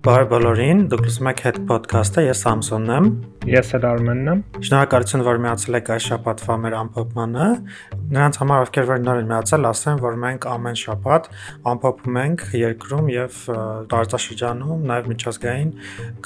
Բարև բոլորին, դուք լսում եք Head Podcast-ը, ես Սամսոնն եմ։ Ես էլ Արմենն եմ։ Շնորհակալություն, որ միացել եք այս շաբաթվա մեր ամփոփմանը։ Նրանց համար, ովքեր որ նոր են միացել, ասեմ, որ մենք ամեն շաբաթ ամփոփում ենք երկրում եւ տարածաշրջանում, նաեւ միջազգային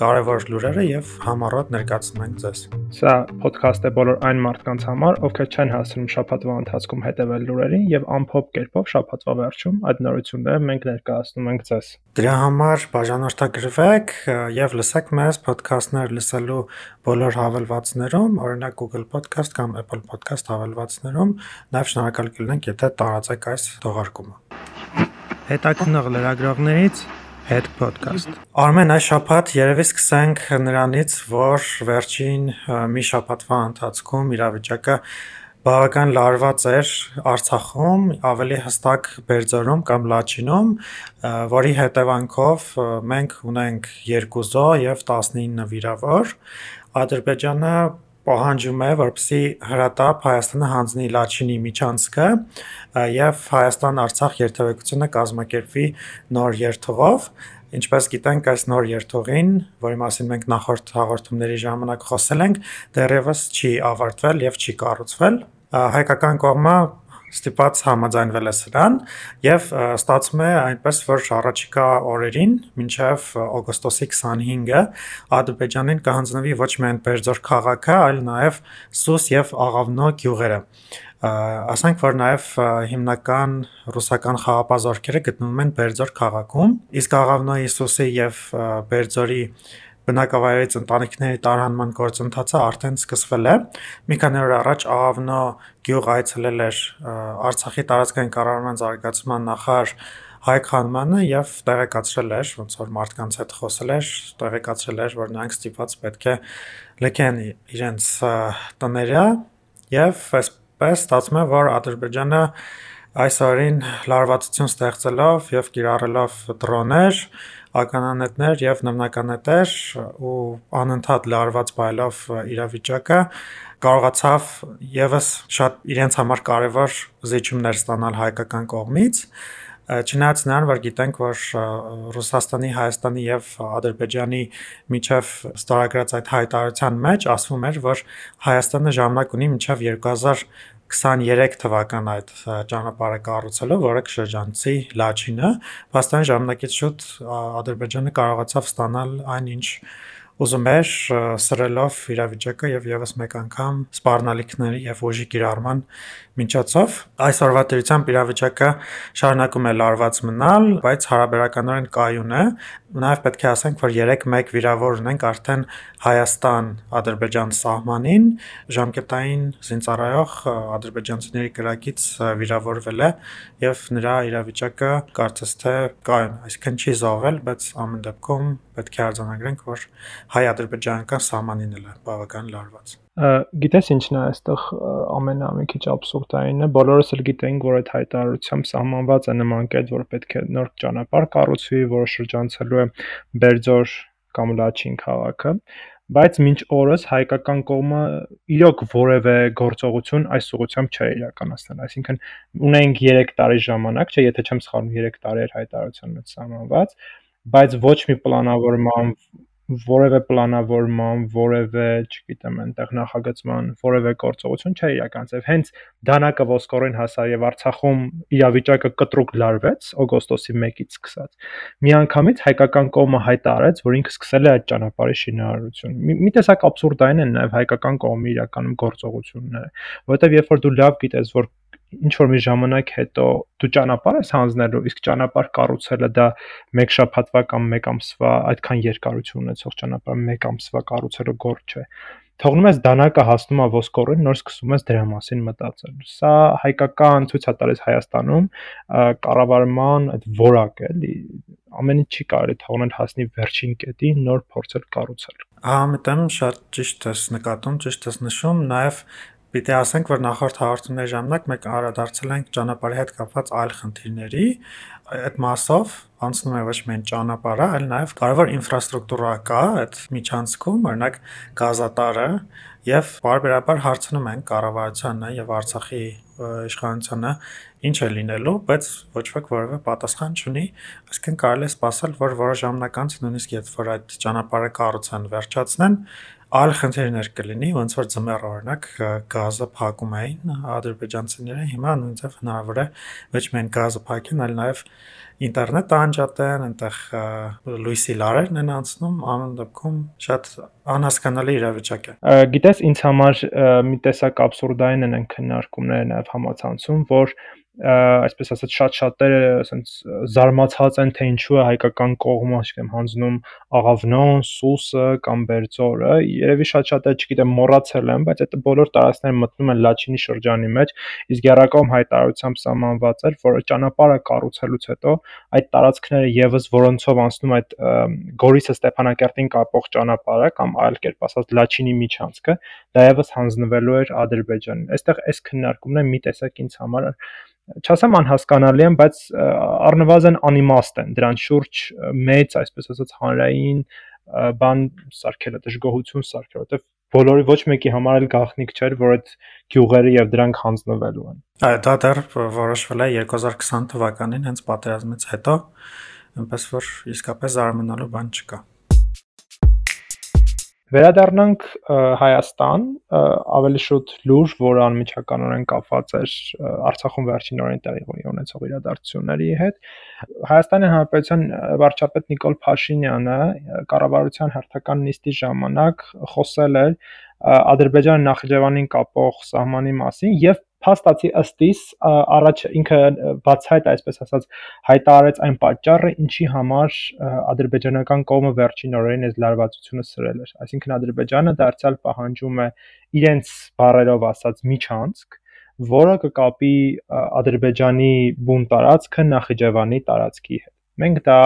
կարևոր լուրերը եւ համառոտ ներկայացնում ենք ձեզ։ Սա podcast է բոլոր այն մարդկանց համար, ովքեր չեն հասնում շաբաթվա ընթացքում հետևել լուրերին եւ ամփոփ կերպով շաբաթվա վերջում այդ նորությունները մենք ներկայացնում ենք ձեզ։ Դրա համար բաժանորդագրվեք եւ լսեք մեզ podcast-ներ լսելու բոլոր հավելվածներում, օրինակ Google Podcast կամ Apple Podcast հավելվածներում, նաև շնորհակալ կլինենք, եթե տարածեք այս թողարկումը։ Հետաքնող լրագրողներից Head Podcast։ Արմեն, այս շաբաթ երևի սկսենք նրանից, որ վերջին մի շաբաթվա ընթացքում իրավիճակը բավական լարված էր Արցախում, ավելի հստակ Բերձորում կամ Լաչինում, որի հետևանքով մենք ունենք 2 զո եւ 19 վիրավոր։ Ադրբեջանը պահանջում է, որպեսզի հրատապ Հայաստանը հանձնի Լաչինի միջանցքը եւ Հայաստան-Արցախ երթևեկությունը կազմակերպվի նոր երթուղով։ Ինչպես գիտենք, այս նոր երթուղին, որի մասին մենք նախորդ հաղորդումների ժամանակ խոսել ենք, դեռևս չի ավարտվել եւ չի կառուցվել։ Հայկական կողմը ստիպված համաձայնվել է սրան եւ ստացվում է այնպես որ առաջիկա օրերին մինչեւ օգոստոսի 25-ը Ադրբեջանին կհանձնվի ոչ միայն Բերձոր քաղաքը, այլ նաեւ Սուս եւ Աղավնո գյուղերը ասենք որ նաև հիմնական ռուսական խաղապազորքերը գտնվում են Բերձոր քաղաքում իսկ Աղավնոյի Սուսի եւ Բերձորի բնակավայրից ընտանիքների տարհանման գործընթացը արդեն սկսվել է։ Մի քանի օր առաջ ԱԱՎՆ գյուղ այցելել էր Արցախի տարածքային կառավարման զարգացման նախարար Հայկ Խանմանը եւ տեղեկացրել էր, ոնց որ մարդկանց հետ խոսել էր, տեղեկացրել էր, որ նրանք ստիպված պետք է լքեն իրենց տները եւ այսպես ստացվում է, որ Ադրբեջանը այս օրին լարվածություն ստեղծելով եւ կիրառելով դրոներ, ականանետներ եւ նմնականետեր ու անընդհատ լարված բայլով իրավիճակը կարողացավ եւս շատ իրենց համար կարևոր զիջումներ ստանալ հայկական կողմից Չնայած նրան, որ գիտենք, որ Ռուսաստանի, Հայաստանի եւ Ադրբեջանի միջև ստորագրած այդ հայտարարության մեջ ասվում էր, որ Հայաստանը ժամանակ ունի մինչև 2023 թվական այդ ճանապարհը կառուցելու, որը կշրջանցի Լաչինը, վաստան ժամանակից շուտ Ադրբեջանը կարողացավ ստանալ այնինչ ուզում էր սրելով իրավիճակը եւ եւս մեկ անգամ սպառնալիքների եւ ուժի կիրառման միջոցով այսօրվա դրությամբ իրավիճակը շարունակում է լարված մնալ, բայց հարաբերականորեն կայուն է։ Նաեւ պետք է ասենք, որ 3-1 վիրավոր ունենք արդեն Հայաստան-Ադրբեջան սահմանին, ժամկետային զինծառայող ադրբեջանցիների կրակից վիրավորվել է եւ նրա իրավիճակը կարծես թե կայուն, այսինքն չի զոհվել, բայց ամեն դեպքում պետք է արձանագրենք, որ հայ-ադրբեջանական սահմանին էլ է բավական լարված։ Գիտես ինչն է այստեղ ամենամի քիչ աբսուրդայինը, բոլորս էլ գիտենք, որ այդ հայտարարությամբ սահմանված է նման կետ, որ պետք է նոր ճանապարհ կառուցվի, որը շրջանցելու է Բերձոր կամ Լաչին քաղաքը, բայց մինչ օրս հայկական կողմը իրոք որևէ գործողություն այս ուղությամբ չէ իրականացնել։ Այսինքն ունենք 3 տարի ժամանակ, չէ, եթե չեմ սխալվում, 3 տարի էր հայտարարության մեջ սահմանված, բայց ոչ մի պլանավորման որևէ պլանավորման, որևէ, չգիտեմ, այնտեղ նախագծման, որևէ գործողություն չէ իրականացել։ Հենց դանակը ոսկորին հասա եւ Արցախում իրավիճակը կտրուկ լարվեց օգոստոսի 1-ից սկսած։ Միանգամից հայկական կողմը հայտարարեց, որ ինքը սկսել է այդ ճանապարհի շինարարություն։ Մի, մի տեսակ абսուրդային են նաեւ հայկական կողմի իրականում գործողությունները, որովհետեւ երբ որ դու լավ գիտես, որ ինչ որ մի ժամանակ հետո դու ճանապարհ ես հանձնելու, իսկ ճանապարհ կառուցելը դա մեկ շաբաթվա կամ մեկ ամսվա այդքան երկարություն ունեցող ճանապարհ մեկ ամսվա կառուցելու գործ չէ թողնում ես դանակը հասնում է ոսկորին, նոր սկսում ես դրա մասին մտածել։ Սա հայկական ցույց է տալիս Հայաստանում կառավարման այդ որակը, էլի ամեն ինչ չի կարելի թողնել հասնի վերջին կետին, նոր փորձել կառուցել։ Համետեմ շատ ճիշտ ես նկատում, ճիշտ ես նշում, նաև Պիտի ասենք, որ նախորդ հաղորդումների ժամանակ մենք անդրադարձել ենք ճանապարհի հետ կապված այլ խնդիրների, այդ մասով անցնում է ոչ միայն ճանապարհը, այլ նաև կարևոր ինֆրաստրուկտուրա կա այդ միջանցքում, օրինակ գազատարը, եւ բարբերաբար հարցնում են կառավարությանը եւ Արցախի իշխանությանը ինչ է լինելու, բայց ոչ ոք որևէ պատասխան չունի, այսինքն կարելի է սպասել, որ որոշ ժամանակ անց նույնիսկ երբ որ այդ ճանապարհը կառուցեն, վերջացնեն, այլ խնդիրներ կլինի, ոնց որ ձմեռ օրինակ գազը փակում էին ադրբեջանցիները, հիմա նույնիսկ հնարավոր է ոչ միայն գազը փակեն, այլ նաև ինտերնետը անջատեն, այնտեղ լույսի լարերն են անցնում, ամեն դեպքում շատ անհասկանալի իրավիճակ է։ Գիտես, ինձ համար մի տեսակ абսուրդային են քննարկումները նաև համացանցում, որ այսպես ասած շատ շատերը ասենց զարմացած են թե ինչու է հայկական կողմը, ասեմ, հանձնում աղավնոն, սուսը կամ բերձորը։ Երևի շատ շատերը, չգիտեմ, մոռացել են, բայց այդ բոլոր տարածքները մտնում են Լաչինի շրջանի մեջ, իսկ Երակոմ հայտարարությամբ սահմանված էր, որ ճանապարհը կառուցելուց հետո այդ տարածքները եւս որոնցով անցնում այդ Գորիսը Ստեփանակերտին կապող ճանապարհը կամ այլ կերպ ասած Լաչինի միջանցքը, դա եւս հանձնվելու էր Ադրբեջանին։ Այստեղ այս քննարկումն է մի տեսակ ինձ համար չասեմ անհասկանալի են, բայց առնվազն անիմաստ են։ Դրանց շուրջ մեծ, այսպես ասած, հանրային բան սարքելը, դժգոհություն սարքելը, որովհետև բոլորի ոչ մեկի համար էլ գաղտնիք չէր, որ այդ գյուղերը եւ դրանք հանձնվելու են։ Այո, դա դեռ որոշվել է 2020 թվականին, հենց պատերազմից հետո, այնպես որ իսկապես զարմանալու բան չկա։ Վերադառնանք Հայաստան, ավելի շուտ լուր, որը անմիջականորեն կապված էր Արցախում վերջին օրերին տեղի ունեցող իրադարձությունների հետ։ Հայաստանի Հանրապետության վարչապետ Նիկոլ Փաշինյանը կառավարության հերթական նիստի ժամանակ խոսել էր Ադրբեջան Նախիջևանին կապող սահմանի մասին եւ փաստացի ըստիս առաջ ինքը բացահայտ այսպես ասած հայտարարեց այն պատճառը, ինչի համար ադրբեջանական կողմը վերջին օրերին այս լարվածությունը սրել էր։ Այսինքն Ադրբեջանը դարձյալ պահանջում է իրենց բարերով ասած միջանցք, որը կկապի Ադրբեջանի բուն տարածքը Նախիջևանի տարածքի հետ։ Մենք դա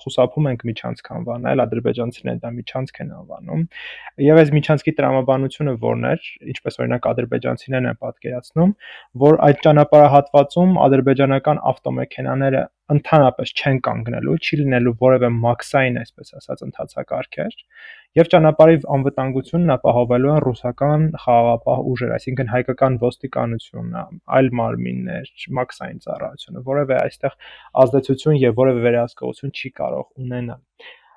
խուսափում ենք միջանցք անվանել, ադրբեջանցիներն դա միջանցք են անվանում։ Եվ այս միջանցքի տրամաբանությունը որն էր, ինչպես օրինակ ադրբեջանցիներն են պատկերացնում, որ այդ ճանապարհահատվածում ադրբեջանական ավտոմեքենաները ընդհանրապես չեն կանգնելու, չի լինելու որևէ մաքսային, այսպես ասած, ընթացակարգեր, եւ ճանապարհի անվտանգությունն ապահովելու են ռուսական խաղաղապահ ուժեր, այսինքն հայկական ոստիկանությունը, այլ մարմիններ, մաքսային ծառայությունը, որևէ այստեղ ազդեցություն եւ որևէ վերահսկողություն չի կարող ունենալ։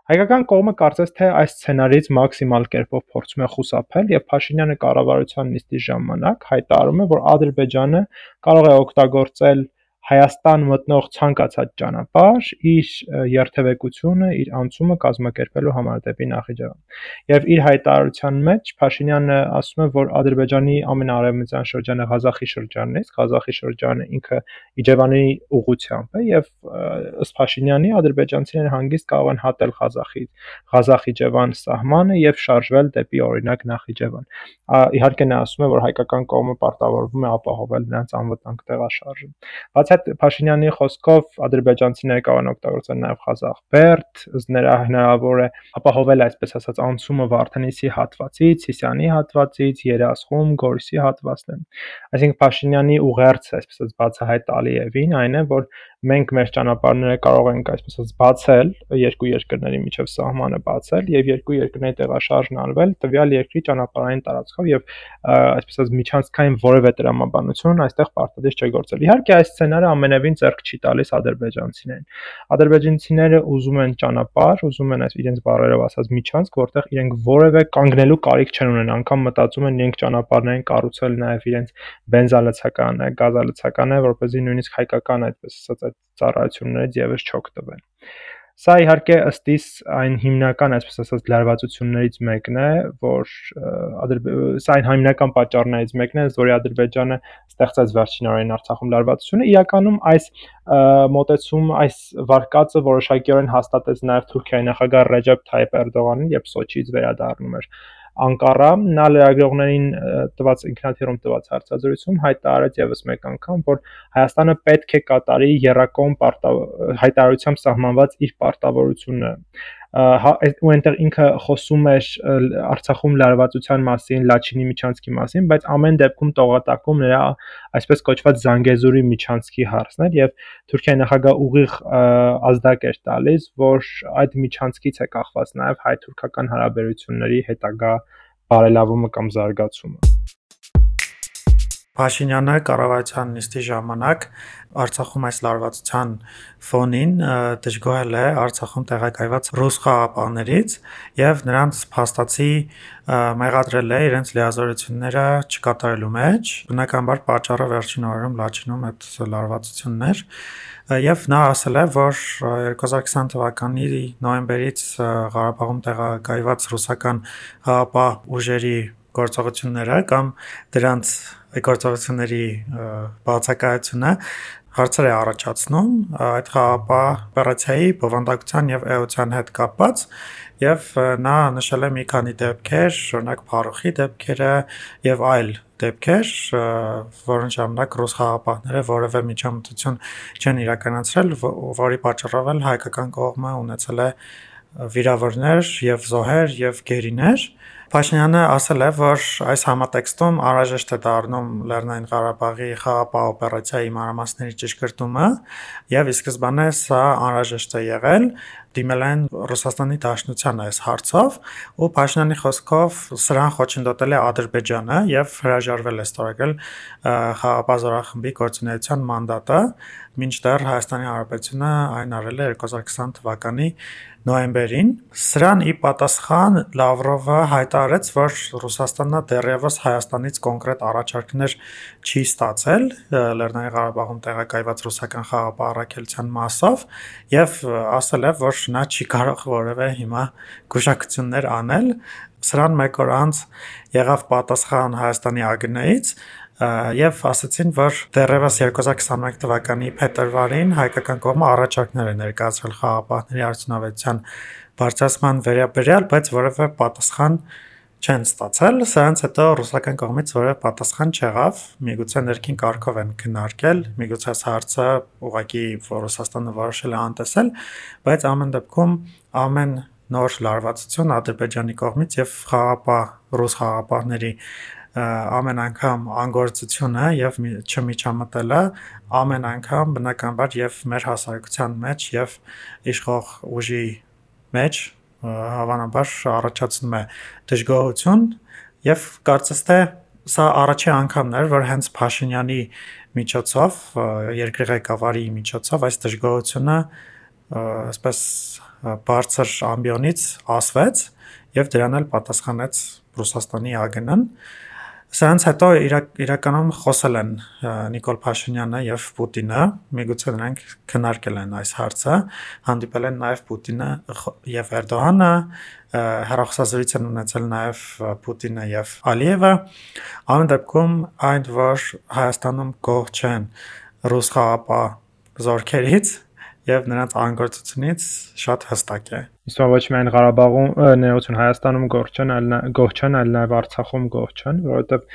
Հայկական կողմը կարծես թե այս սցենարից մաքսիմալ կերպով փորձում է խուսափել եւ Փաշինյանը կառավարության նիստի ժամանակ հայտարարում է, որ Ադրբեջանը կարող է օգտագործել Հայաստան մտնող ցանկացած ճանապարհ իր երթևեկությունը, իր անցումը կազմակերպելու համար դեպի Նախիջևան։ Եվ իր հայտարարության մեջ Փաշինյանը ասում է, որ Ադրբեջանի ամենաարևմտյան շրջանը Ղազախի շրջանն է, Ղազախի շրջանը ինքը Իջևանի ուղությամբ է եւ ըստ Փաշինյանի ադրբեջանցիները հանգիստ կարող են հատել Ղազախից Ղազախ-Իջևան սահմանը եւ շարժվել դեպի օրինակ Նախիջևան։ Իհարկե նա ասում է, որ հայկական կողմը պարտավորվում է ապահովել նրանց անվտանգ տեղաշարժը։ Բացի այդ Փաշինյանի խոսքով ադրբեջանցիները կարող են օգտագործել նաև Ղազախ-Բերդ, նրա հնարավոր է ապահովել այսպես ասած անցումը Վարդենիսի հատվածից, Սիսիանի հատվածից, Երասխում, Գորիսի հատվածն։ Այսինքն Փաշինյանի ուղերձը, այսպես ասած բացահայտ Ալիևին այն է, որ մենք մեր ճանապարհները կարող ենք այսպես ասած բացել երկու երկրների միջև սահմանը բացել եւ երկու երկրների տեղաշարժն անվել տվյալ երկրի ճանապարհային տարածքով եւ այսպես ասած միջանցքային որևէ տրամաբանություն այստեղ պարտադիր չէ գործել։ Իհարկե այս սցենարը ամենևին ձեռք չի տալիս ադրբեջանցիներին։ Ադրբեջանցիները ուզում են ճանապարհ, ուզում են այս իրենց բառերով ասած միջանցք, որտեղ իրենք որևէ կանգնելու կարիք չեն ունեն, անգամ մտածում են իրենք ճանապարհներին կառուցել նաեւ իրենց բենզալցականը, գազալցականը, որպեսզի նույնիսկ հայկական այդպես ասած այդ ծառայություններից եւս չօգտվեն։ Սա իհարկե ըստիս այն հիմնական, այսպես ասած, լարվածություններից մեկն է, որ սա այն հիմնական պատճառներից մեկն է, որի Ադրբեջանը ստեղծած վերջին օրերին Արցախում լարվածությունը։ Իրականում այս մոտեցում, այս վարկածը որոշակիորեն հաստատեց նաև Թուրքիայի նախագահ Ռեջեփ Թայիպ Էրդողանին, երբ Սոչիից վերադառնում էր Անկարա նա լրագրողներին տված ինքնաթիռում տված հարցազրույցում հայտարարեց եւս մեկ անգամ, որ Հայաստանը պետք է կատարի Երակոմ հայտարարությամբ սահմանված իր պարտավորությունը ու այնտեղ ինքը խոսում էր Արցախում լարվածության մասին, Լաչինի միջանցքի մասին, բայց ամեն դեպքում տողատակում նրա այսպես կոչված Զանգեզուրի միջանցքի հարցն էր եւ Թուրքիայի նախագահ ուղիղ ազդակ էր տալիս, որ այդ միջանցքից է կախված նաեւ հայ-թուրքական հարաբերությունների հետագա բարելավումը կամ զարգացումը։ Փաշինյանը կառավարության նիստի ժամանակ Արցախում այս լարվածության ֆոնին դժգոհել է Արցախում տեղակայված ռուս խաղապահներից եւ նրանց փաստացի մեղադրել է իրենց լիազորությունները չկատարելու մեջ։ Բնականաբար պատճառը վերջին օրերում լաչինում այդ լարվածությունն էր եւ նա ասել է, որ 2020 թվականի նոյեմբերից Ղարաբաղում տեղակայված ռուսական հապա ուժերի գործողությունները կամ դրանց գործողությունների բացակայությունը հարցեր է առաջացնում այդ խաղապահ օպերացիայի բովանդակության եւ էության հետ կապված եւ նա նշել է մի քանի դեպքեր, օրինակ Փարոխի դեպքերը եւ այլ դեպքեր, որոնց ժամանակ ռուս խաղապահները որևէ միջամտություն չեն իրականացրել, որի պատճառով հայկական կողմը ունեցել է վիրավորներ եւ զոհեր եւ գերիներ Փաշինյանը ասել է, որ այս համատեքստում անհրաժեշտ է դառնում Լեռնային Ղարաբաղի խաղապահ օպերացիայի մանրամասների ճշգրտումը եւ ի սկզբանե սա անհրաժեշտ է եղել դիմել են Ռուսաստանի Դաշնությանը այս հարցով ու Փաշինյանի խոսքով սրան խոչընդոտել է Ադրբեջանը եւ հրաժարվել է ստորագրել խաղապահ զորախմբի գործունեության մանդատը մինչդեռ Հայաստանի Հանրապետությունը այն արել է 2020 թվականի նոյեմբերին։ Սրան ի պատասխան Լավրովը հայտարարեց, որ Ռուսաստանն դեռևս Հայաստանից կոնկրետ առաջարկներ չի ստացել Լեռնային Ղարաբաղում տեղակայված ռուսական խաղապահ առաքելության մասով եւ ասել է, որ նա չի կարող որևէ հիմա գուշակություններ անել։ Սրան մեկ օր անց եղավ պատասխան Հայաստանի ԱԳՆ-ից եւ ասացին, որ դեռևս 2021 թվականի փետրվարին հայկական կողմը առաջարկներ է ներկայացրել խաղապահների արդյունավետության բարձրացման վերաբերյալ, բայց որևէ պատասխան չեն ստացել։ Սրանց հետո ռուսական կողմից որևէ պատասխան չեղավ։ Միգուցե ներքին կարգով են քննարկել, միգուցե հարցը ուղղակի Ռուսաստանը որոշել է անտեսել, բայց ամեն դեպքում ամեն նոր լարվածություն Ադրբեջանի կողմից եւ խաղապահ ռուս խաղապահների ամեն անգամ անգործությունը եւ չմիջամտելը ամեն անգամ բնականաբար եւ մեր հասարակության մեջ եւ իշխող ուժի մեջ հավանաբար առաջացնում է դժգոհություն եւ կարծես թե սա առաջին անգամն էր, որ հենց Փաշինյանի միջոցով, երկրի ղեկավարի միջոցով այս դժգոհությունը այսպես բարձր ամբիոնից ասվեց եւ դրան էլ պատասխանեց Ռուսաստանի ԱԳՆ-ն Սրանց հետո իրականում խոսել են Նիկոլ Փաշինյանը եւ Պուտինը, միգուցե նրանք քննարկել են այս հարցը, հանդիպել են նաեւ Պուտինը եւ Էրդողանը, հերախոսազրույց են ունեցել նաեւ Պուտինը եւ Ալիևը։ Ամեն դեպքում այն որ Հայաստանում գող չեն ռուս խաղապահ զորքերից եւ նրանց անգործությունից շատ հստակ է։ Իսկ ոչ միայն Ղարաբաղում, ներողություն, Հայաստանում գող չեն, այլ գող չեն, այլ նաեւ Արցախում գող չեն, որովհետեւ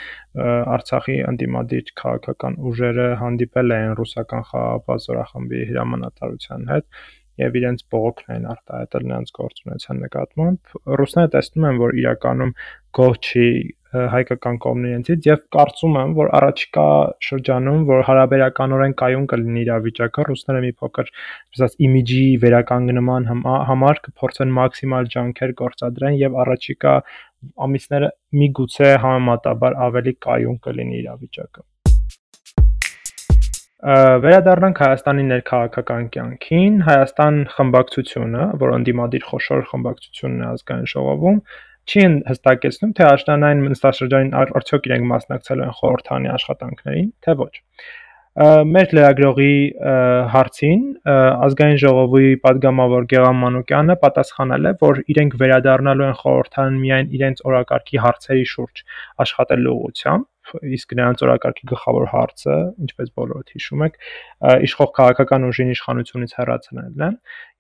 Արցախի անդիմադիր քաղաքական ուժերը հանդիպել են ռուսական խաղապահ զորախմբի հրամանատարության հետ եւ իրենց բողոքն են արտահայտել նրանց գործունեության նկատմամբ ռուսները տեսնում են որ իրականում գող չի հայկական իրենցից եւ կարծում եմ, որ առաջիկա շրջանում, որ հարաբերականորեն կայուն կլինի իրավիճակը, ռուսները մի փոքր, ասած, իմիջի վերականգնման համար կփորձեն մաքսիմալ ջանքեր գործադրեն եւ առաջիկա ամիսները միգուցե համեմատաբար ավելի կայուն կլինի իրավիճակը վերադառնանք Հայաստանի ներքաղաքական կյանքին, Հայաստան խմբակցությունը, որ անդիմադիր խոշոր խմբակցությունն է ազգային ժողովում, չի հստակեցնում, թե աշնանային նստաշրջանին արդյոք իրենք մասնակցելու են խորհրդանի աշխատանքներին, թե ոչ մեր լրագրողի հարցին ազգային ժողովի падգամավոր Գեգամ Մանուկյանը պատասխանել է, որ իրենք վերադառնալու են խորհրդան միայն իրենց օրակարգի հարցերի շուրջ աշխատելու ուղղությամբ իսկ նրանց օրակարգի գլխավոր հարցը, ինչպես բոլորդ հիշում եք, իշխող քաղաքական ուժին իշխանությունից հեռացնելն է,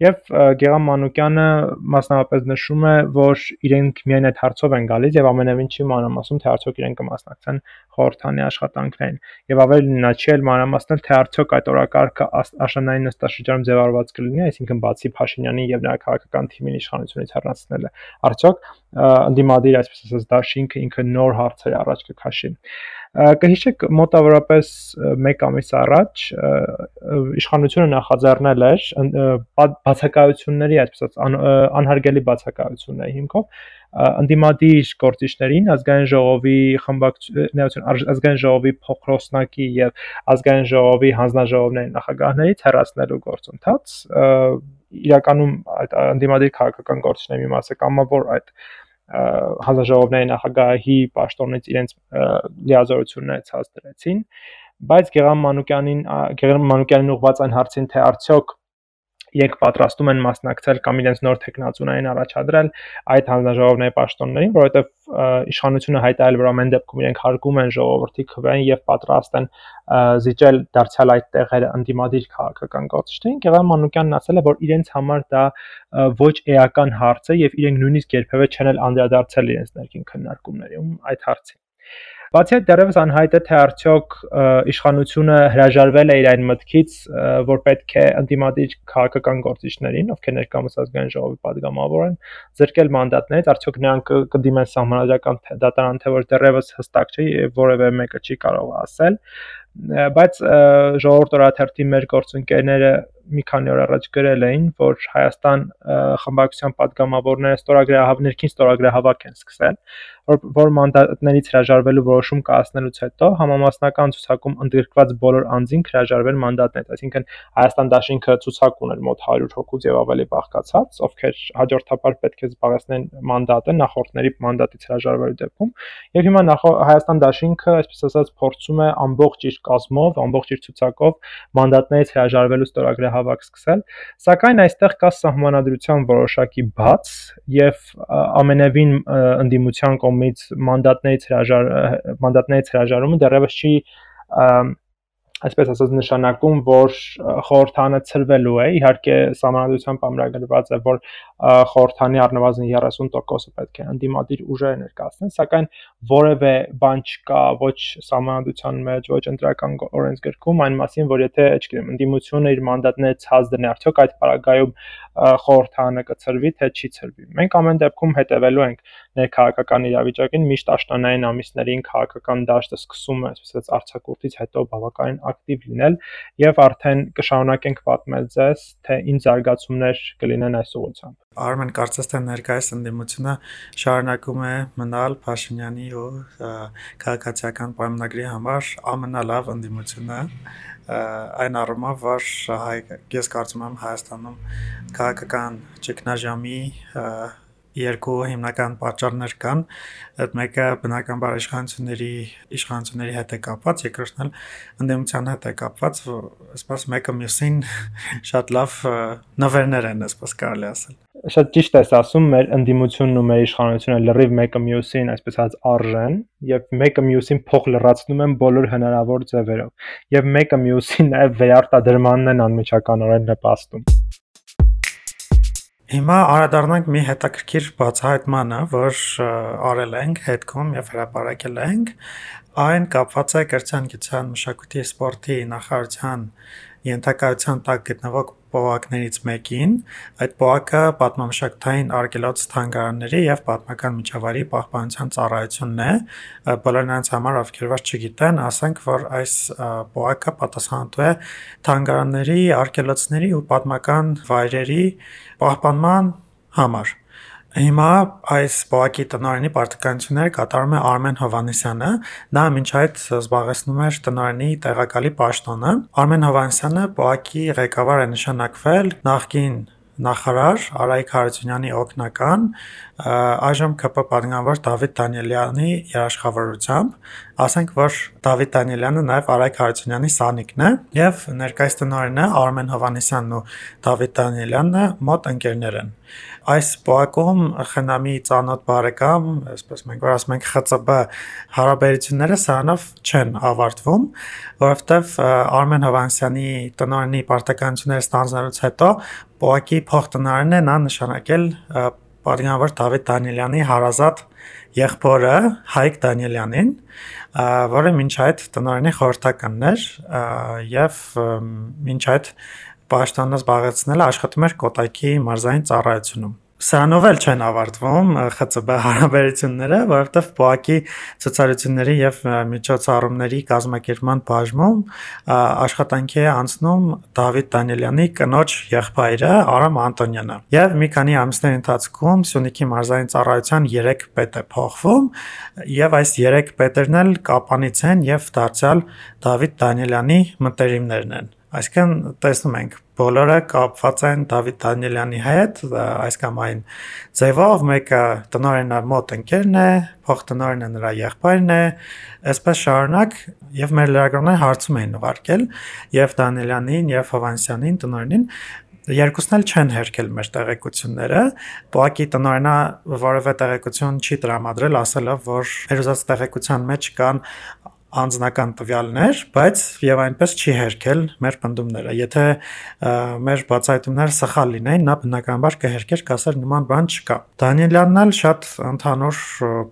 եւ Գեգամ Մանուկյանը մասնավորապես նշում է, որ իրենք միայն այդ հարցով են գալիս եւ ամենևին չի մանրամասում, թե արդյոք իրենք կմասնակցեն խորհրդանի աշխատանքներին եւ ավելի նա չի էլ մանրամասնել, թե արդյոք այդ օրակարգը աշնանային նստաշրջանում ձևավորված կլինի, այսինքն բացի Փաշինյանի եւ նրա քաղաքական թիմին իշխանությունից հեռացնելը, արդյոք ընդդիմադիր այսպես ասած դաշինքը ինքը նոր հարցեր առաջ կքաշի։ Կհիշեք մոտավորապես 1 ամիս առաջ իշխանությունը նախաձեռնել էր բացակայությունների, այսպես անհարգելի բացակայությունների հիմքով անդիմադիր գործիչներին ազգային ժողովի խմբակցություն ազգային ժողովի փոխրոսնակի եւ ազգային ժողովի հանձնաժողովների նախագահներից հեռացնելու գործընթաց իրականում այդ անդիմադիր քաղաքական գործիչների մի մասը կամավոր այդ հանձնաժողովների նախագահի պաշտոնից իրենց լիազորությունները ցած դրեցին բայց Գեգամ Մանուկյանին Գեգամ Մանուկյանին ուղված այն հարցին թե արդյոք իրենք պատրաստում են մասնակցել կամ իրենց նոր տեխնացունային առաջադրել այդ հանձնաժողովների պաշտոններին, որովհետև իշխանությունը հայտարարել որ ամեն դեպքում իրենք հարգում են ժողովրդի քվեն եւ պատրաստ են զիջել դարձյալ այդ տեղերը անդիմադիր քաղաքական գործիչներին, Գևան Մանուկյանն ասել է, որ իրենց համար դա ոչ էական հարց է եւ իրենք նույնիսկ երբևէ չեն անդրադարձել իրենց ներքին քննարկումներին այդ հարցին։ Բացի այդ դեռևս անհայտ է թե արդյոք իշխանությունը հրաժարվել է իր այն մտքից, որ պետք է ընդդիմադիր քաղաքական գործիչներին, ովքեր ներկայացազգային ժողովի падգամավոր են, զրկել մանդատներից, արդյոք նրանք կդիմեն համանadrական դատարան, թե որ դեռևս հստակ չէ եւ որևէ մեկը չի կարող ասել բայց ժողովրդ օրաթերթի մեր գործընկերները մի քանի օր առաջ գրել էին, որ Հայաստան խմբակցության падգամավորները ստորագրահավ ներքին ստորագրահավաք են սկսել, որ որ մանդատներից հրաժարվելու որոշում կայացնելուց հետո համամասնական ցուցակում ընդգրկված բոլոր անձին հրաժարվել մանդատներից, այսինքն Հայաստան դաշինքը ցուցակ ուներ մոտ 100 հոգուց եւ ավելի բաղկացած, ովքեր հաջորդաբար պետք է զբաղեցնեն մանդատը նախորդների մանդատից հրաժարվելու դեպքում, եւ հիմա Հայաստան դաշինքը, այսպես ասած, փորձում է ամբողջ իր կազմով, ամբողջ իր ցուցակով մանդատներից հրաժարվելու ստորագրահավաք սկսել, սակայն այստեղ կա սահմանադրության որոշակի բաց եւ ամենևին ընդդիմության կողմից մանդատներից հրաժար մանդատներից հրաժարումը դեռևս չի այսպես ասած նշանակում, որ խորհրդանը ծրվելու է։ Իհարկե, համանadությամբ ամրագրված է, որ խորհրդանի առնվազն 30%-ը պետք է ընդդիմադիր ուժերը ներկայացնեն, սակայն որևէ բան չկա ոչ համանadության մեջ, ոչ ընտրական օրենսգրքում այն մասին, որ եթե, չգիտեմ, ընդդիմությունը իր մանդատները ցած դնի, արդյոք այդ պարագայում խորհրդանը կծրվի, թե չի ծրվի։ Մենք ամեն դեպքում հետևելու ենք ներքաղաքական իրավիճակին միշտ աշնանային ամիսներին քաղաքական դաշտը սկսում է, այսպես արցակուրտից հետո բավականին ակտիվ լինել եւ արդեն կշարունակենք պատմել ձեզ, թե ինչ զարգացումներ կլինեն այս ուղղությամբ։ Արմեն կարծես թե ներկայիս ընդդիմությունը շարունակում է մնալ Փաշինյանի ու քաղաքացիական պայմանագրի համար ամենալավ ընդդիմությունը այն առումով, որ հայ, ես կարծում եմ Հայաստանում քաղաքական ճգնաժամի երկու հիմնական պատճառներ կան։ Այդ մեկը բնականաբար իշխանությունների իշխանությունների հետ է կապված, երկրորդն էլ ընդդիմության հետ է կապված, այսպես մեկը մյուսին շատ լավ նվերներ են, այսպես կարելի ասել շատ ճիշտ ես ասում, մեր ընդդիմությունն ու մեր իշխանությունը լրիվ մեկը մյուսին, այսպես ասած, արժեն եւ մեկը մյուսին փող լրացնում են բոլոր հնարավոր ձևերով եւ մեկը մյուսին նաեւ վերարտադրմանն են անմիջականորեն նպաստում։ Հիմա անդրադառնանք մի հետաքրքիր բացահայտմանը, որ արել ենք հետքում եւ հրապարակել ենք, այն կապված է կրթության, գիտության, մշակույթի, սպորտի նախարարության ենթակայության տակ գտնվող պողակներից մեկին։ Այդ պողակը պատմամշակութային արգելոց թանգարանների եւ պատմական միջավայրի պահպանության ծառայությունն է։ Բոլոր նրանց համար, ովքեր ոչ չգիտեն, ասենք, որ այս պողակը պատասխանատու է թանգարանների, արգելոցների ու պատմական վայրերի պահպանման համար Հիմա այս բողոքի տնօրենի պարտականությունները կատարում է Արմեն Հովանեսյանը։ Նա մինչ այդ զբաղեցնում էր տնօրենի տեղակալի պաշտոնը։ Արմեն Հովանեսյանը բողոքի ղեկավար է նշանակվել նախկին նախարար Արայիկ Հարությունյանի օգնական այժմ ԿՊ պատգամավոր Դավիթ Դանիելյանի երաշխավորությամբ, ասենք որ Դավիթ Դանիելյանը նաև Արայիկ Հարությունյանի սանիկն է եւ ներկայիս տնօրենը Արմեն Հովանեսյանն ու Դավիթ Դանիելյանը մոտ ընկերներ են։ Այս բակում խնամի ծանոթ բարեկամ, այսպես մենք որ ասում ենք ԽՑԲ հարաբերությունները սրանով չեն ավարտվում, որովհետև Արմեն Հովանեսյանի տնօրենի պարտականությունները ստանձնելուց հետո Պոակի փոխտնօրենն է նա նշանակել պատգամավոր Դավիթ Դանիելյանի հարազատ եղբորը Հայկ Դանիելյանին, որը մինչ այդ տնօրենի խորհրդականն էր եւ մինչ այդ պաշտոնը զբաղեցնել աշխատում էր Կոտայքի մարզային ծառայությունում։ սրանով էլ չեն ավարտվում ԽՑԲ հարաբերությունները, որովհետև ՊՕԱԿ-ի ցուցարությունների եւ միջոցառումների կազմակերպման բաժնում աշխատանքի է անցնում Դավիթ Դանիելյանի կնոջ եղբայրը Արամ Անտոնյանը։ Եվ մի քանի ամիսների ընթացքում Սյունիքի մարզային ծառայության 3 պետ է փոխվում եւ այս 3 պետերն էլ կապանից են եւ դարձյալ Դավիթ Դանիելյանի մտերիմներն են։ Այսինքն տեսնում ենք. բոլորը կապված են Դավիթ Դանիելյանի հետ, այս կամ այն ձևով, մեկը տնօրենը մոտ ընկերն է, փոխտնօրենը նրա եղբայրն է, այսպես շարունակ եւ մեր լրագրողները հարցում էին ուղարկել եւ Դանիելյանին եւ Հովանեսյանին տնօրենին երկուսն էլ չեն հերքել մեր տեղեկությունները։ Պոակի տնօրենը որևէ տեղեկություն չի տրամադրել, ասելով, որ հերոզած տեղեկության մեջ կան անձնական տվյալներ, բայց եւ այնպես չի հերքել մեր բնդումները։ Եթե մեր բացահայտումները սխալ լինեին, նա բնականաբար կհերքեր, կասեր նման բան չկա։ Դանիելյանն էլ շատ ընդհանուր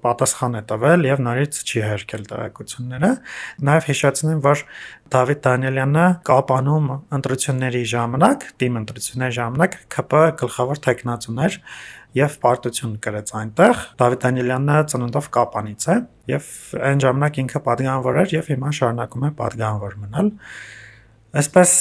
պատասխան է տվել եւ նորից չի հերքել տեղեկությունները։ Նաեւ հիշեցնեմ, որ Դավիթ Դանիելյանը կապանում ընտրությունների ժամանակ, թիմ ընտրությունների ժամանակ ԿՊ գլխավոր տեխնացուն էր եւ պարտություն գրեց այնտեղ։ Դավիթ Դանիելյանը ծննդով Կապանից է եւ այն ժամանակ ինքը падգանավոր էր եւ հիմա շարունակում է падգանավոր մնալ։ Այսպես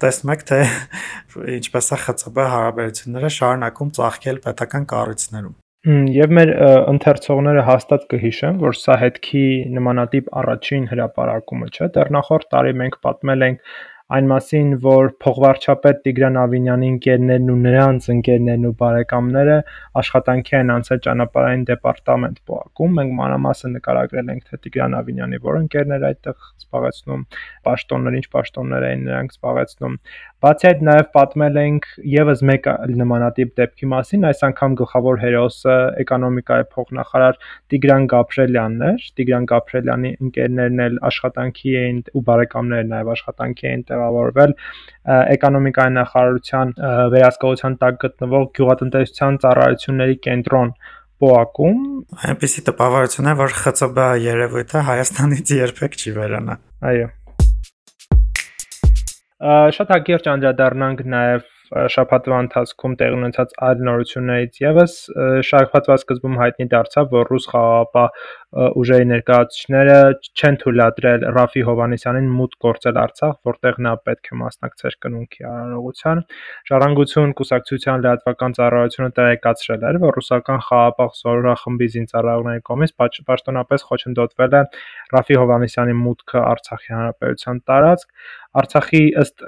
տեսնում եք թե ինչպես է ԽՑԲ հարաբերությունները շարունակում ծաղկել պետական կառույցներում։ Եվ մեր ընթերցողները հաստատ կհիշեն, որ սա հետքի նմանատիպ առաջին հրաապարակումը չէ։ Դեռ նախորդ տարի մենք պատմել ենք այն մասին, որ փողվարչապետ Տիգրան Ավինյանի ընկերներն ու նրանց ընկերներն ու բարեկամները աշխատանքի են անցել ճանապարհային դեպարտամենտ ՊՕԱԿ-ում։ Մենք մանրամասը նկարագրել ենք, թե Տիգրան Ավինյանի որ ընկերներ այդտեղ զբաղեցնում, պաշտոններ, ինչ պաշտոններ էին նրանք զբաղեցնում։ Բացի այդ նաև պատմել ենք եւս մեկ նմանատիպ դեպքի մասին, այս անգամ գլխավոր հերոսը էկոնոմիկայի փոխնախարար Տիգրան Գաբրելյանն էր։ Տիգրան Գաբրելյանի ընկերներն էլ աշխատանքի էին ու բարեկամները նաև աշխատանքի էին տեղավորվել էկոնոմիկայի նախարարության վերահսկողության տակ գտնվող գյուղատնտեսության ծառայությունների կենտրոն ՊՕԱԿ-ում այնպեսի տպավորություն է, որ ԽՑԲ երևույթը Հայաստանից երբեք չի վերանա։ Այո։ Շատ հակիրճ անդրադառնանք նաև շաբաթվա ընթացքում տեղի ունեցած այլ նորություններից եւս շաբաթվա սկզբում հայտնի դարձավ, որ ռուս խաղաղապահ ուժերի ներկայացուցիչները չեն թույլատրել Ռաֆի Հովանեսյանին մուտք գործել Արցախ, որտեղ նա պետք է մասնակցեր կնունքի արարողության։ Ժառանգություն կուսակցության լրատվական ծառայությունը տեղեկացրել էր, որ ռուսական խաղաղապահ զորախմբի զինծառայողների կողմից պաշտոնապես խոչընդոտվել է Ռաֆի Հովանեսյանի մուտքը Արցախի հանրապետության տարածք Արցախի ըստ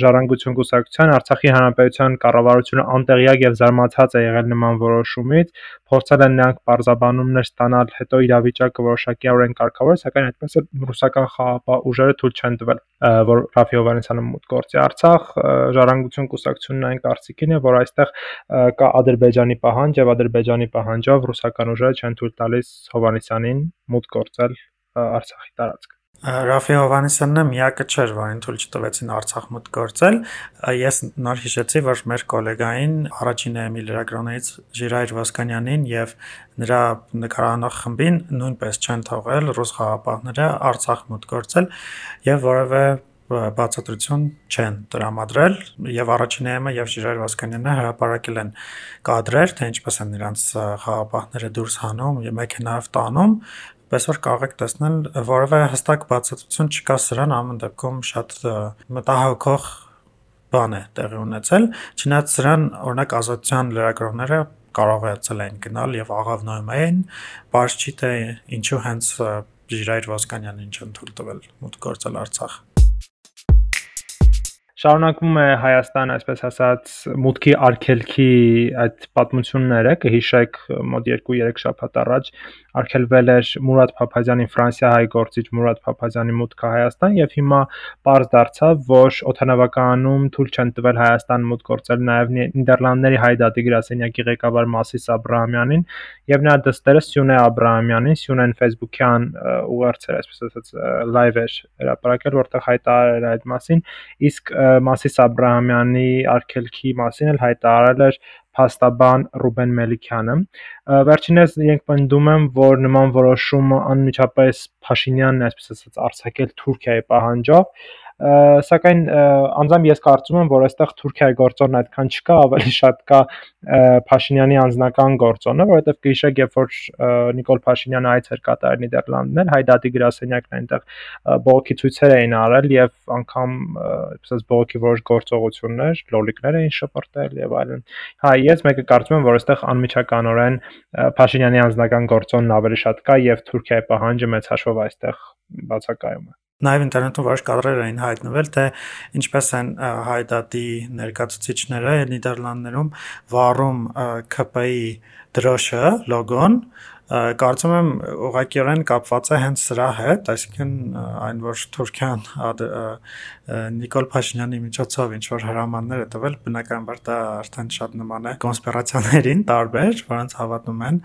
Ժառանգություն կուսակցության Արցախի հանրապետության կառավարությունը անտեղյակ եւ զարմացած է եղել նման որոշումից, փորձել են նրանք բարձաբանումներ ստանալ, հետո իրավիճակը որոշակիորեն կարգավորել, սակայն այդպես էլ ռուսական խաղապահ ուժերը թույլ չեն տվել, որ Ռաֆի Հովանեսյանը մուտք գործի Արցախ։ Ժառանգություն կուսակցությունն այն կարծիքին է, որ այստեղ կա Ադրբեջանի պահանջ եւ Ադրբեջանի պահանջով ռուսական ուժերը չեն թույլ տալիս Հովանեսյանին մուտք գործել Արցախի տարածք։ Ռաֆի Հովանեսյանն միակը չէր, որին թույլ չտվեցին Արցախ մուտք գործել։ Ես նոր հիշեցի, որ մեր գոլեգային առաջին էմի լրագրողներից Ժիրայր Վասկանյանին եւ նրա նկարանող խմբին նույնպես չեն թողել ռուս խաղապահները Արցախ մուտք գործել եւ որևէ բացատրություն չեն տրամադրել եւ առաջին էմը եւ Ժիրայր Վասկանյանը հրապարակել են կադրեր, թե ինչպես են նրանց խաղապահները դուրս հանում եւ մեքենայով տանում որ կարող եք տեսնել որևէ հստակ բացատրություն չկա սրան ամեն դեպքում շատ մտահոգող բան է տեղի ունեցել չնայած սրան օրինակ ազատության լրագրողները կարողացել են գնալ եւ աղավնոյում էին բարձ չի թե ինչու հենց Ժիրայր Ոսկանյանին չեն թույլ տվել մուտք գործել Արցախ Շարունակվում է Հայաստան, այսպես ասած, մուտքի արկելքի այդ պատմությունները, կհիշեք մոտ 2-3 շաբաթ առաջ արկելվել էր Մուրադ Փափազյանի Ֆրանսիա հայ գործիչ Մուրադ Փափազյանի մուտքը Հայաստան եւ հիմա པարզ դարձավ, որ օթանավականում թույլ չեն տվել Հայաստան մուտք գործել նաեւ Նիդերլանդների հայ դատի գրասենյակի ղեկավար Մասիս Աբրահամյանին եւ նա դստերը Սյունե Աբրահամյանին, Սյունեն Facebook-յան ուղերձ էր, այսպես ասած, լայվ էր հրապարակել, որտեղ հայտարարել այդ մասին, իսկ Մասիս Աբ รา համյանի արգելքի մասին էլ հայտարարել էր փաստաբան Ռուբեն Մելիքյանը։ Վերջինս իրենք պնդում են, որ նման որոշումը անմիջապես Փաշինյանն այսպես ասած, արձակել Թուրքիայի պահանջով, Սակայն անձամբ ես կարծում եմ, որ այստեղ Թուրքիայի գործոնն այդքան չկա, ավելի շատ կա Փաշինյանի անձնական գործոնը, որովհետև գիշեք, երբ որ Նիկոլ Փաշինյանը այց էր կատարել Նիդերլանդներ, հայդատի գրասենյակն այնտեղ բողոքի ցույցեր էին արել եւ անգամ այսպես բողոքի որոշ գործողություններ, լոլիկներ էին շպրտել եւ այլն։ Հա, ես մեկը կարծում եմ, որ այստեղ անմիջականորեն Փաշինյանի անձնական գործոնն ավելի շատ կա եւ Թուրքիայի պահանջը մեծ հաշվով այստեղ բացակայում է։ Նաև ինտերնետում որոշ կադրեր էին հայտնվել, թե ինչպես են հայդատի ներկայացուցիչները Նիդերլանդներում վառում ԿՊ-ի դրոշը, լոգոն, կարծում եմ ուղղակիորեն կապված է հենց սրա հետ, այսինքն այն որ Թուրքիան Նիկոլ Փաշինյանի միջոցով ինչ որ հրամաններ է տվել, բնականաբար դա արդեն շատ նման է կոնսպիրացիաներին տարբեր, որոնց հավատում են։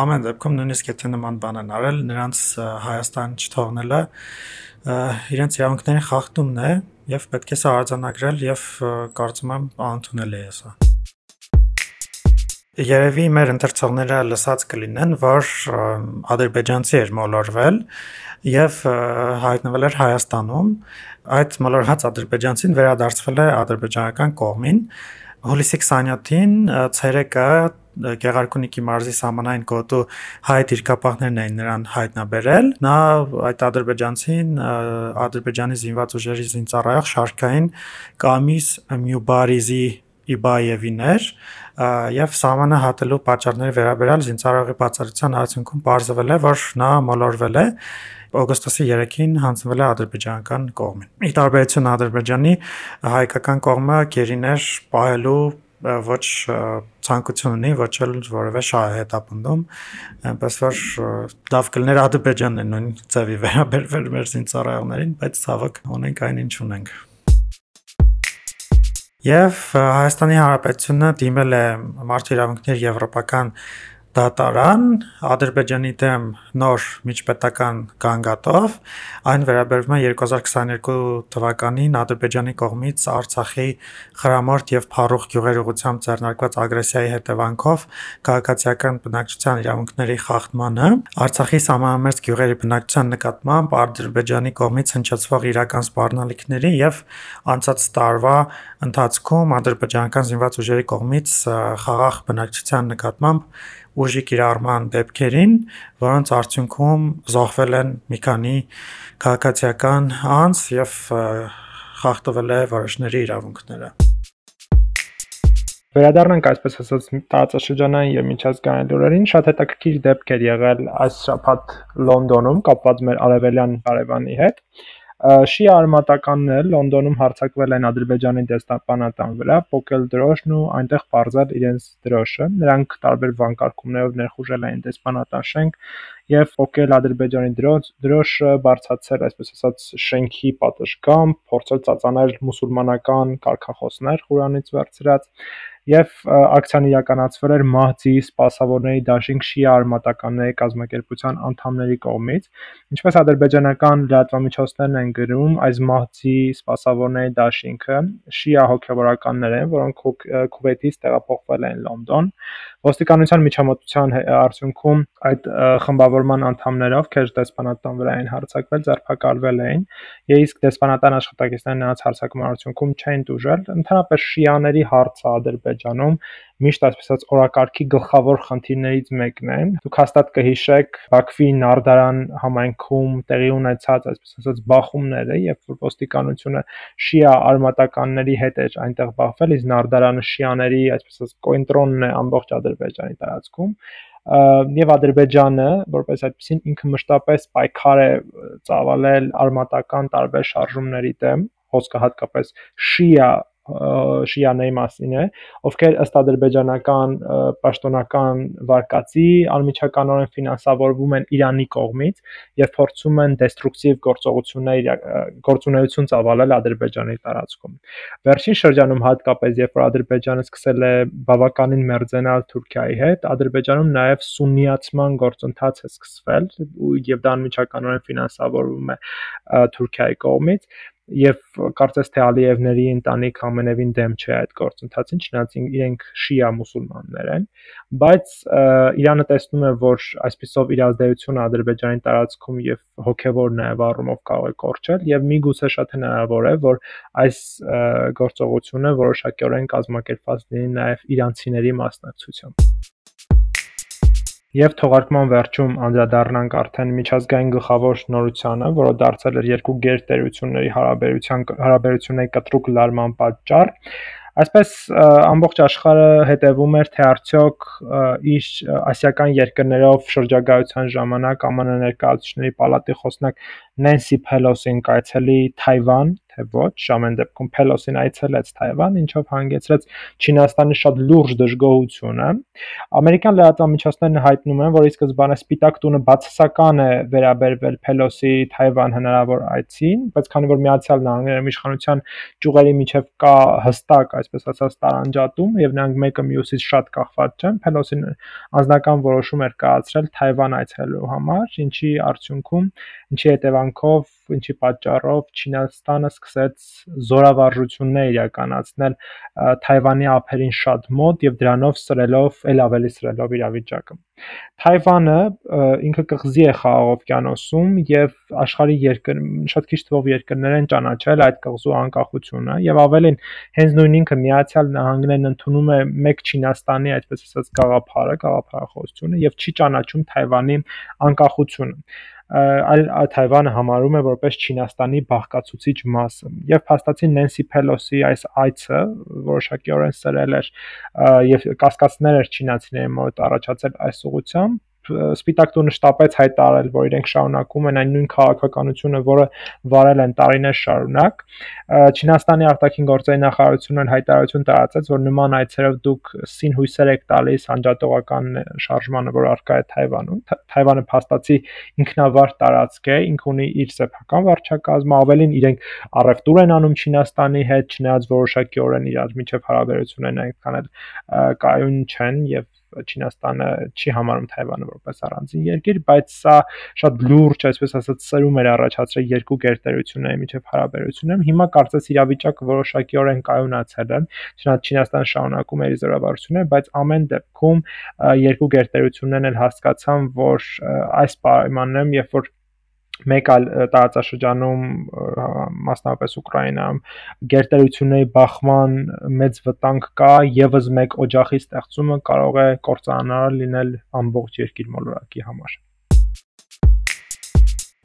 Ամեն դեպքում նույնիսկ եթե նման բան են արել, նրանց Հայաստան չթողնելը իրենց իրավունքների խախտումն է եւ պետք է սա արձանագրել եւ կարծում եմ անընդունել է սա երևի մեր ընթերցողները լսած կլինեն, որ ադրբեջանցի էր մոլորվել եւ հայտնվել էր Հայաստանում։ Այդ մոլորված ադրբեջանցին վերադարձվել է ադրբեջանական կողմին։ Հուլիսի 27-ին ցերեկը Գեղարքունիքի մարզի սահմանային գոտու հայ դիրքապահներն էին նրան հայտնաբերել։ Նա այդ ադրբեջանցին ադրբեջանի զինված ուժերի զինծառայող շարքային Կամիս Մյուբարիզի Իբաևին էր եւ սահմանը հատելու պատճառների վերաբերյալ զինծառայողի բացառության արդյունքում ողջվել է, որ նա մոլորվել է օգոստոսի 3-ին հանձնվել է ադրբեջանական կողմին։ Ի տարբերություն Ադրբեջանի հայկական կողմը գերիներ պահելու ոչ ցանկություն ունի, ոչ էլ որևէ շահ է հետապնդում, այնպես որ լավ կլներ Ադրբեջանն է նույն ձևի վերաբերվել մեր զինծառայողներին, բայց ցավոք ունենք այն ինչ ունենք։ Եվ Հայաստանի Հանրապետությունը դիմել է Մարդու իրավունքների եվրոպական դատարան Ադրբեջանի դեմ նոր միջպետական գանգատով այն վերաբերվում է 2022 թվականին Ադրբեջանի կողմից Արցախի խրամորդ եւ Փարուխ գյուղերի ուղությամբ ձեռնարկված ագրեսիայի հետևանքով քաղաքացիական բնակչության իրավունքների խախտմանը Արցախի սահմանամերձ գյուղերի բնակչության նկատմամբ Ադրբեջանի կողմից հնչեցվող իրական սպառնալիքների եւ անցած տարվա ընթացքում ադրբեջանական զինված ուժերի կողմից խաղաղ բնակչության նկատմամբ ուժի կիրառման դեպքերին, որոնց արդյունքում զոհվել են մի քանի քաղաքացիական անձ եւ խախտվել է որոշների իրավունքները։ Վերադառնանք այսպես ասած տարածաշրջանային եւ միջազգային լուրերին, շատ հետաքրքիր դեպք էր եղել այս շաբաթ Լոնդոնում կապված մեր արևելյան հարևանի հետ։ Շիա արմատականները Լոնդոնում հարձակվել են Ադրբեջանի դեսպանատան վրա, փոկել դրոշն ու այնտեղ բարձալ իրենց դրոշը։ Նրանք տարբեր վանկարկումներով ներխուժել են դեսպանատան շենք եւ փոկել Ադրբեջանի դրոշ, դրոշը բարձացել, այսպես ասած, շենքի պատշգամբ, փորձել ծածանել մուսուլմանական կարգախոսներ Ղուրանից վերցրած եւ ակցիան իրականացվել էր Մահդի սպասավորների դաշինք շիա արմատականների կազմակերպության անդամների կողմից։ Ինչպես ադրբեջանական լրատվամիջոցներն են գրում, այս Մահդի սպասավորների դաշինքը շիա հոգևորականներ են, որոնք Քուվեյթից տեղափոխվել են Լոնդոն։ Ոստիկանության միջամտության արդյունքում այդ խմբավորման անդամները, ովքեր դեսպանատան վրա են հարձակվել, ձերբակալվել էին։ Իսկ դեսպանատան աշխատակիցները նրանց հարձակման արդյունքում չեն դուժել։ Ընդհանրապես շիաների հարցը Ադրբեջանում Ադրբեջանում միշտ այսպես օրակարգի գլխավոր խնդիրներից մեկն է։ Դուք հաստատ կհիշեք Բաքվի Նարդարան համայնքում տեղի ունեցած այսպես ասած բախումները, երբ որ ոստիկանությունը շիա արմատականների հետ էր այնտեղ բախվել, իսկ Նարդարանը շիաների այսպես ասած կոնտրոլն է ամբողջ Ադրբեջանի տարածքում եւ Ադրբեջանը որպես այդպեսին ինքը մշտապես պայքար է ծավալել արմատական տարբեր շարժումների դեմ խոսքը հատկապես շիա շիաների մասին է, ովքեր ըստ ադրբեջանական պաշտոնական վարկածի անմիջականորեն ֆինանսավորվում են Իրանի կողմից եւ փորձում են դեստրուկտիվ գործողություններ գործունեություն ծավալել Ադրբեջանի տարածքում։ Վերջին շրջանում հատկապես երբ որ Ադրբեջանը սկսել է բավականին մերձենալ Թուրքիայի հետ, Ադրբեջանում նաեւ սուննիացման գործընթաց է սկսվել եւ դա անմիջականորեն ֆինանսավորվում է Թուրքիայի կողմից եւ կարծես թե Ալիևների ընտանիք ամենևին դեմ չէ այդ գործընթացին, չնայած իրենք շիա մուսուլմաններ են, բայց Իրանը տեսնում է, որ այսպիսով իր ազդեցությունը Ադրբեջանի տարածքում եւ հոգեվոր նաեւ առումով կարող է կորչել եւ միգուցե շատ հնարավոր է, որ այս գործողությունը որոշակիորեն կազմակերպված լինի նաեւ իրանցիների մասնակցությամբ Եվ թողարկման վերջում անդրադառնանք արդեն միջազգային գլխավոր նորությանը, որը դարձել էր երկու գերտերությունների հարաբերությունների կտրուկ լարման պատճառ։ Այսպես ամբողջ աշխարհը հետևում էր, թե արդյոք իր ասիական երկրներով շրջագայության ժամանակ ԱՄՆ ներկայացուցիչների պալատի խոսնակ Նենսի Փելոսին կայցելի Թայվան, թե ոչ, ամեն դեպքում Փելոսին այցելեց Թայվան, ինչով հանգեցրեց Չինաստանի շատ լուրջ դժգոհությունը։ Ամերիկյան լրատվամիջոցներն հայտնում են, որ ի սկզբանե Սպիտակ տունը բացասական է վերաբերվել Փելոսի Թայվան հնարավոր այցին, բայց քանի որ Միացյալ Նահանգներում իշխանության ճյուղերի միջև կա հստակ, այսպես ասած, տարանջատում եւ նրանք մեկը մյուսից շատ կախված չեն, Փելոսին անձնական որոշում էր կայացրել Թայվան այցելելու համար, ինչի արդյունքում, ինչի հետևանքով ինչի պատճառով Չինաստանը սկսեց զորավարժություններ իրականացնել Թայվանի ափերին շատ մոտ եւ դրանով սրելով, ել ավելի սրելով իրավիճակը։ Թայվանը ինքը կղզի է Խաղաղ օվկիանոսում եւ աշխարհի երկր շատ քիչ թվով երկրներ են ճանաչել այդ կղզու անկախությունը եւ ավելին հենց նույն ինքը Միացյալ Նահանգներն ընդունում է մեկ Չինաստանի այդպես ասած գաղափարը, գաղափարախոսությունը եւ չի ճանաչում Թայվանի անկախությունը այլ Թայվանը համարում է որպես Չինաստանի բաղկացուցիչ մասը։ Եվ փաստացի Նենսի Փելոսի այս այցը որոշակիորեն սրել էր եւ կասկածներ էր չինացիների մոտ առաջացել այս ուղությամբ Սպիտակ տունը շտապեց հայտարարել, որ իրենք շարունակում են այն նույն քաղաքականությունը, որը վարել են տարիներ շարունակ։ Չինաստանի արտաքին գործերի նախարարությունը հայտարարություն տարածեց, որ նման այցերով դուք սին հույսեր եք տալիս անջատողական շարժմանը, որ արկա է Թայվանում։ Թայվանը փաստացի ինքնավար տարածք է, ինք ունի իր սեփական վարչակազմը, ավելին իրենք առևտուր են անում Չինաստանի հետ, չնայած որոշակիորեն իրար միջև հարաբերություններն այնքան էլ կայուն չեն եւ Չինաստանը չի համարում Թայվանը որպես առանձին երկիր, բայց սա շատ լուրջ, այսպես ասած, սրում էր առաջացրել երկու գերտերությունների միջև հարաբերություններում։ Հիմա կարծես իրավիճակը որոշակիորեն կայունացել է, չնայած Չինաստանը շարունակում է իր զորավարությունները, բայց ամեն դեպքում երկու գերտերություններն էլ հասկացան, որ այս պայմաններում, երբ որ մեկ այլ տարածաշրջանում մասնավորապես Ուկրաինայում գերտերությունների բախման մեծ վտանգ կա, եւս մեկ օջախի ստեղծումը կարող է կործանարար լինել ամբողջ երկիր մոլորակի համար։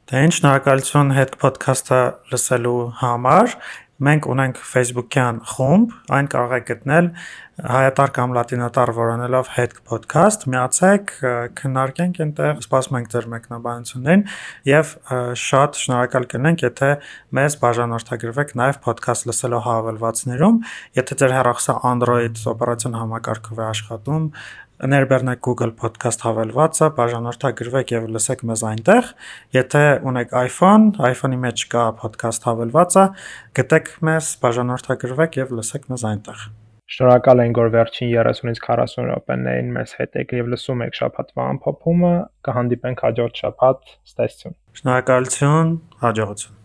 Դե ինչ շնորհակալություն հետ ոդքասթը լսելու համար։ Մենք ունենք Facebook-յան խումբ, այն կարող եք գտնել հայատար կամ լատինատար որոնելով հետ podcast, միացեք, քննարկենք այնտեղ, սպասում ենք ձեր մեկնաբանություններին եւ շատ շնորհակալ կլինենք, եթե մեզ բաժանորդագրվեք նաեւ podcast լսելով հավելվածներում, եթե ձեր հեռախոսը Android օպերացիոն համակարգով է աշխատում, ներբեռնեք Google Podcast հավելվածը, բաժանորդագրվեք եւ լսեք մեզ այնտեղ։ Եթե ունեք iPhone, iPhone-ի մեջ կա podcast հավելվածը, գտեք մեզ, բաժանորդագրվեք եւ լսեք մեզ այնտեղ։ Շնորհակալ ենք, որ վերջին 30-ից 40 րոպեներին մեզ հետ եք եւ լսում եք շփաթվա ամփոփումը։ Կհանդիպենք հաջորդ շաբաթ։ Ստեսություն։ Շնորհակալություն, հաջողություն։